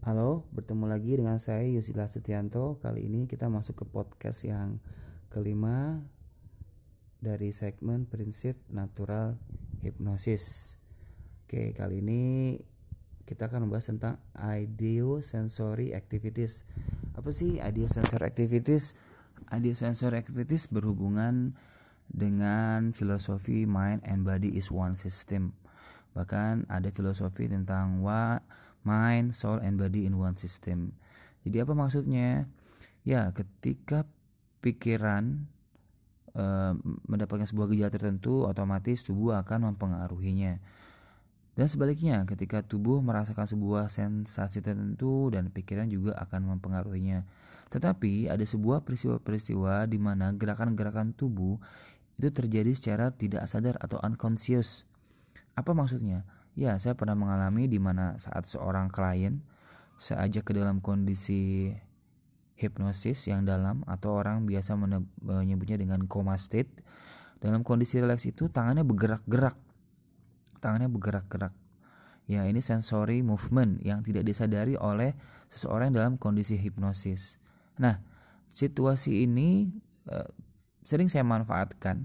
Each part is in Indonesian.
Halo, bertemu lagi dengan saya Yusila Setianto. Kali ini kita masuk ke podcast yang kelima dari segmen prinsip natural hipnosis. Oke, kali ini kita akan membahas tentang ideo sensory activities. Apa sih ideo sensory activities? Ideo sensory activities berhubungan dengan filosofi mind and body is one system. Bahkan ada filosofi tentang what mind, soul, and body in one system. Jadi apa maksudnya? Ya, ketika pikiran e, mendapatkan sebuah gejala tertentu, otomatis tubuh akan mempengaruhinya. Dan sebaliknya, ketika tubuh merasakan sebuah sensasi tertentu dan pikiran juga akan mempengaruhinya. Tetapi ada sebuah peristiwa-peristiwa di mana gerakan-gerakan tubuh itu terjadi secara tidak sadar atau unconscious. Apa maksudnya? Ya, saya pernah mengalami di mana saat seorang klien saya ajak ke dalam kondisi hipnosis yang dalam atau orang biasa menyebutnya dengan coma state. Dalam kondisi rileks itu tangannya bergerak-gerak. Tangannya bergerak-gerak. Ya, ini sensory movement yang tidak disadari oleh seseorang dalam kondisi hipnosis. Nah, situasi ini uh, sering saya manfaatkan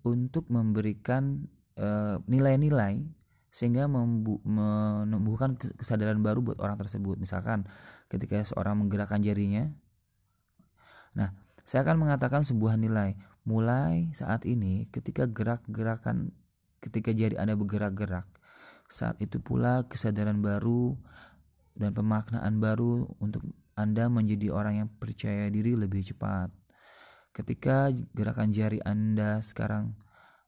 untuk memberikan eh, nilai-nilai sehingga menumbuhkan kesadaran baru buat orang tersebut. Misalkan ketika seorang menggerakkan jarinya, nah saya akan mengatakan sebuah nilai. Mulai saat ini, ketika gerak-gerakan, ketika jari Anda bergerak-gerak, saat itu pula kesadaran baru dan pemaknaan baru untuk Anda menjadi orang yang percaya diri lebih cepat. Ketika gerakan jari Anda sekarang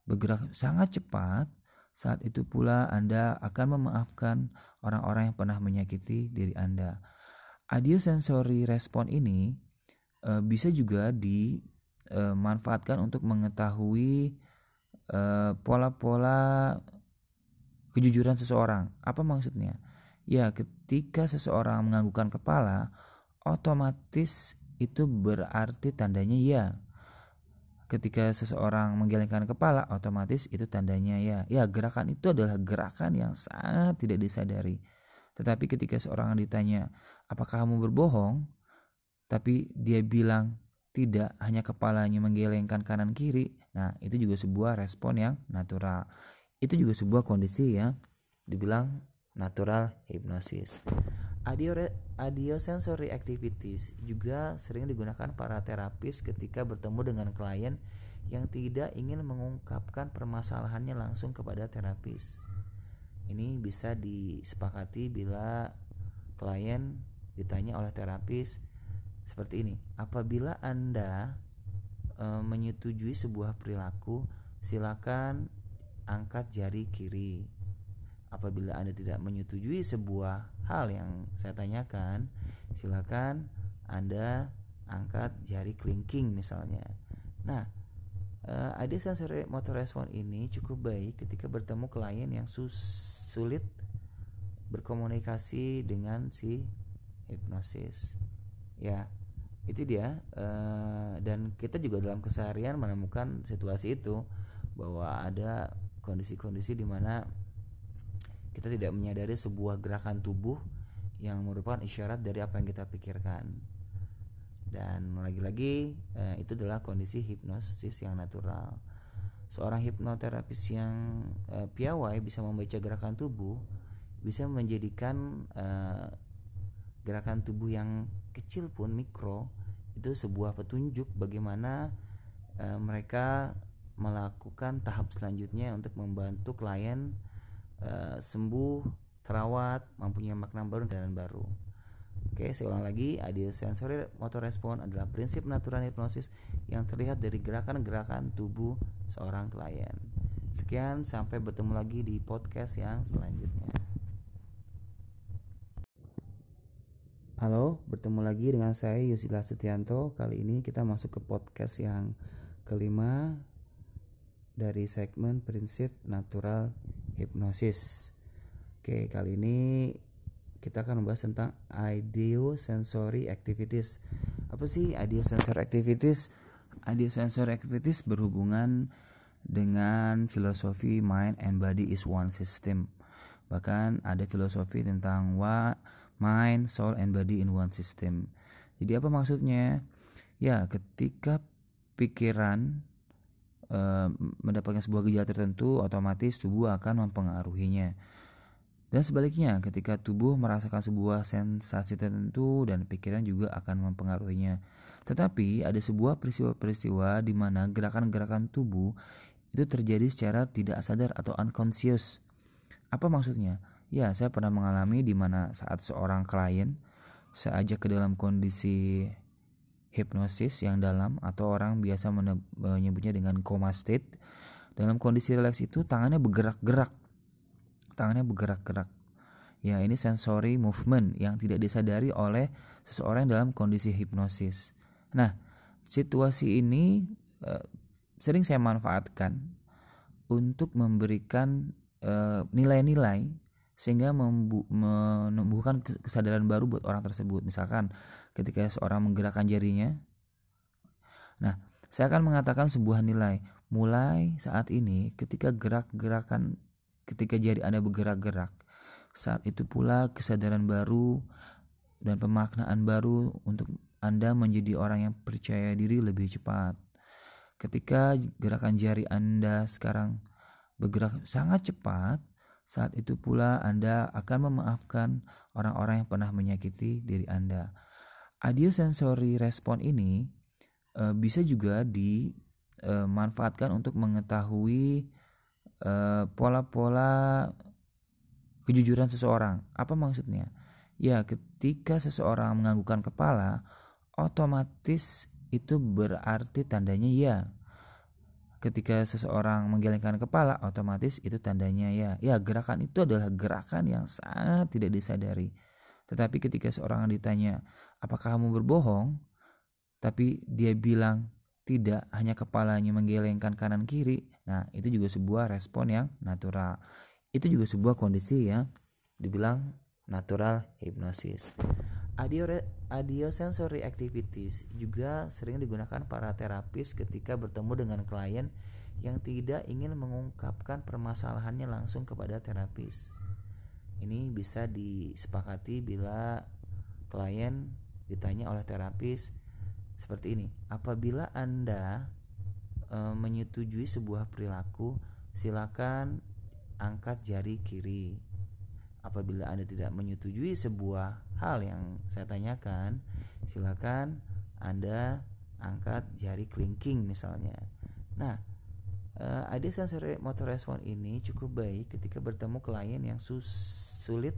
bergerak sangat cepat, saat itu pula Anda akan memaafkan orang-orang yang pernah menyakiti diri Anda. Sensory respon ini e, bisa juga dimanfaatkan untuk mengetahui pola-pola kejujuran seseorang. Apa maksudnya? Ya, ketika seseorang menganggukkan kepala, otomatis itu berarti tandanya ya ketika seseorang menggelengkan kepala otomatis itu tandanya ya ya gerakan itu adalah gerakan yang sangat tidak disadari. Tetapi ketika seorang ditanya apakah kamu berbohong? Tapi dia bilang tidak hanya kepalanya menggelengkan kanan kiri. Nah itu juga sebuah respon yang natural. Itu juga sebuah kondisi yang dibilang natural hipnosis Audio, sensory activities juga sering digunakan para terapis ketika bertemu dengan klien yang tidak ingin mengungkapkan permasalahannya langsung kepada terapis. Ini bisa disepakati bila klien ditanya oleh terapis seperti ini. Apabila Anda e, menyetujui sebuah perilaku, silakan angkat jari kiri apabila Anda tidak menyetujui sebuah hal yang saya tanyakan, silakan Anda angkat jari kelingking misalnya. Nah, uh, ada motor respon ini cukup baik ketika bertemu klien yang sus sulit berkomunikasi dengan si hipnosis. Ya, itu dia. Uh, dan kita juga dalam keseharian menemukan situasi itu bahwa ada kondisi-kondisi di mana kita tidak menyadari sebuah gerakan tubuh yang merupakan isyarat dari apa yang kita pikirkan. Dan lagi-lagi eh, itu adalah kondisi hipnosis yang natural. Seorang hipnoterapis yang eh, piawai bisa membaca gerakan tubuh bisa menjadikan eh, gerakan tubuh yang kecil pun mikro itu sebuah petunjuk bagaimana eh, mereka melakukan tahap selanjutnya untuk membantu klien uh, sembuh, terawat, mempunyai makna baru dan baru. Oke, saya ulang lagi, adil sensory motor respon adalah prinsip natural hipnosis yang terlihat dari gerakan-gerakan tubuh seorang klien. Sekian, sampai bertemu lagi di podcast yang selanjutnya. Halo, bertemu lagi dengan saya Yusila Setianto. Kali ini kita masuk ke podcast yang kelima dari segmen prinsip natural hipnosis. Oke, kali ini kita akan membahas tentang ideo sensory activities. Apa sih ideo sensory activities? Ideo sensory activities berhubungan dengan filosofi mind and body is one system. Bahkan ada filosofi tentang what mind, soul, and body in one system. Jadi apa maksudnya? Ya, ketika pikiran e, mendapatkan sebuah gejala tertentu, otomatis tubuh akan mempengaruhinya. Dan sebaliknya, ketika tubuh merasakan sebuah sensasi tertentu dan pikiran juga akan mempengaruhinya. Tetapi ada sebuah peristiwa-peristiwa di mana gerakan-gerakan tubuh itu terjadi secara tidak sadar atau unconscious. Apa maksudnya? Ya, saya pernah mengalami di mana saat seorang klien saya ajak ke dalam kondisi hipnosis yang dalam atau orang biasa menyebutnya dengan coma state. Dalam kondisi rileks itu tangannya bergerak-gerak. Tangannya bergerak-gerak. Ya, ini sensory movement yang tidak disadari oleh seseorang dalam kondisi hipnosis. Nah, situasi ini eh, sering saya manfaatkan untuk memberikan eh, sehingga menumbuhkan kesadaran baru buat orang tersebut. Misalkan ketika seorang menggerakkan jarinya, nah saya akan mengatakan sebuah nilai. Mulai saat ini, ketika gerak-gerakan, ketika jari Anda bergerak-gerak, saat itu pula kesadaran baru dan pemaknaan baru untuk Anda menjadi orang yang percaya diri lebih cepat. Ketika gerakan jari Anda sekarang bergerak sangat cepat, saat itu pula Anda akan memaafkan orang-orang yang pernah menyakiti diri Anda. Sensory respon ini e, bisa juga dimanfaatkan e, untuk mengetahui eh, pola-pola kejujuran seseorang. Apa maksudnya? Ya, ketika seseorang menganggukkan kepala, otomatis itu berarti tandanya ya ketika seseorang menggelengkan kepala otomatis itu tandanya ya ya gerakan itu adalah gerakan yang sangat tidak disadari. Tetapi ketika seorang ditanya apakah kamu berbohong? Tapi dia bilang tidak hanya kepalanya menggelengkan kanan kiri. Nah itu juga sebuah respon yang natural. Itu juga sebuah kondisi yang dibilang natural hipnosis Audio, audio sensory activities juga sering digunakan para terapis ketika bertemu dengan klien yang tidak ingin mengungkapkan permasalahannya langsung kepada terapis. Ini bisa disepakati bila klien ditanya oleh terapis seperti ini. Apabila Anda e, menyetujui sebuah perilaku, silakan angkat jari kiri apabila Anda tidak menyetujui sebuah hal yang saya tanyakan, silakan Anda angkat jari kelingking misalnya. Nah, uh, ada sensor motor respon ini cukup baik ketika bertemu klien yang sus sulit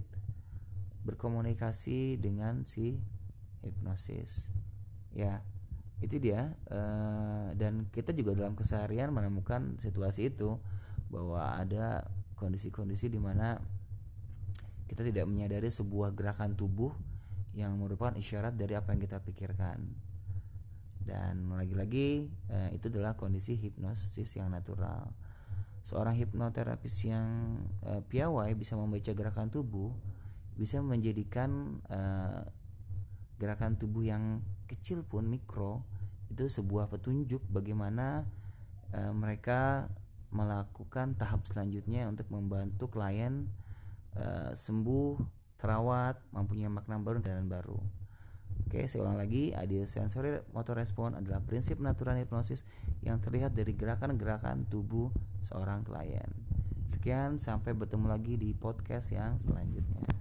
berkomunikasi dengan si hipnosis. Ya, itu dia. Uh, dan kita juga dalam keseharian menemukan situasi itu bahwa ada kondisi-kondisi di mana kita tidak menyadari sebuah gerakan tubuh yang merupakan isyarat dari apa yang kita pikirkan. Dan lagi-lagi eh, itu adalah kondisi hipnosis yang natural. Seorang hipnoterapis yang eh, piawai bisa membaca gerakan tubuh bisa menjadikan eh, gerakan tubuh yang kecil pun mikro itu sebuah petunjuk bagaimana eh, mereka melakukan tahap selanjutnya untuk membantu klien uh, sembuh, terawat, mempunyai makna baru dan baru. Oke, saya ulang lagi, adil sensory motor respon adalah prinsip natural hipnosis yang terlihat dari gerakan-gerakan tubuh seorang klien. Sekian, sampai bertemu lagi di podcast yang selanjutnya.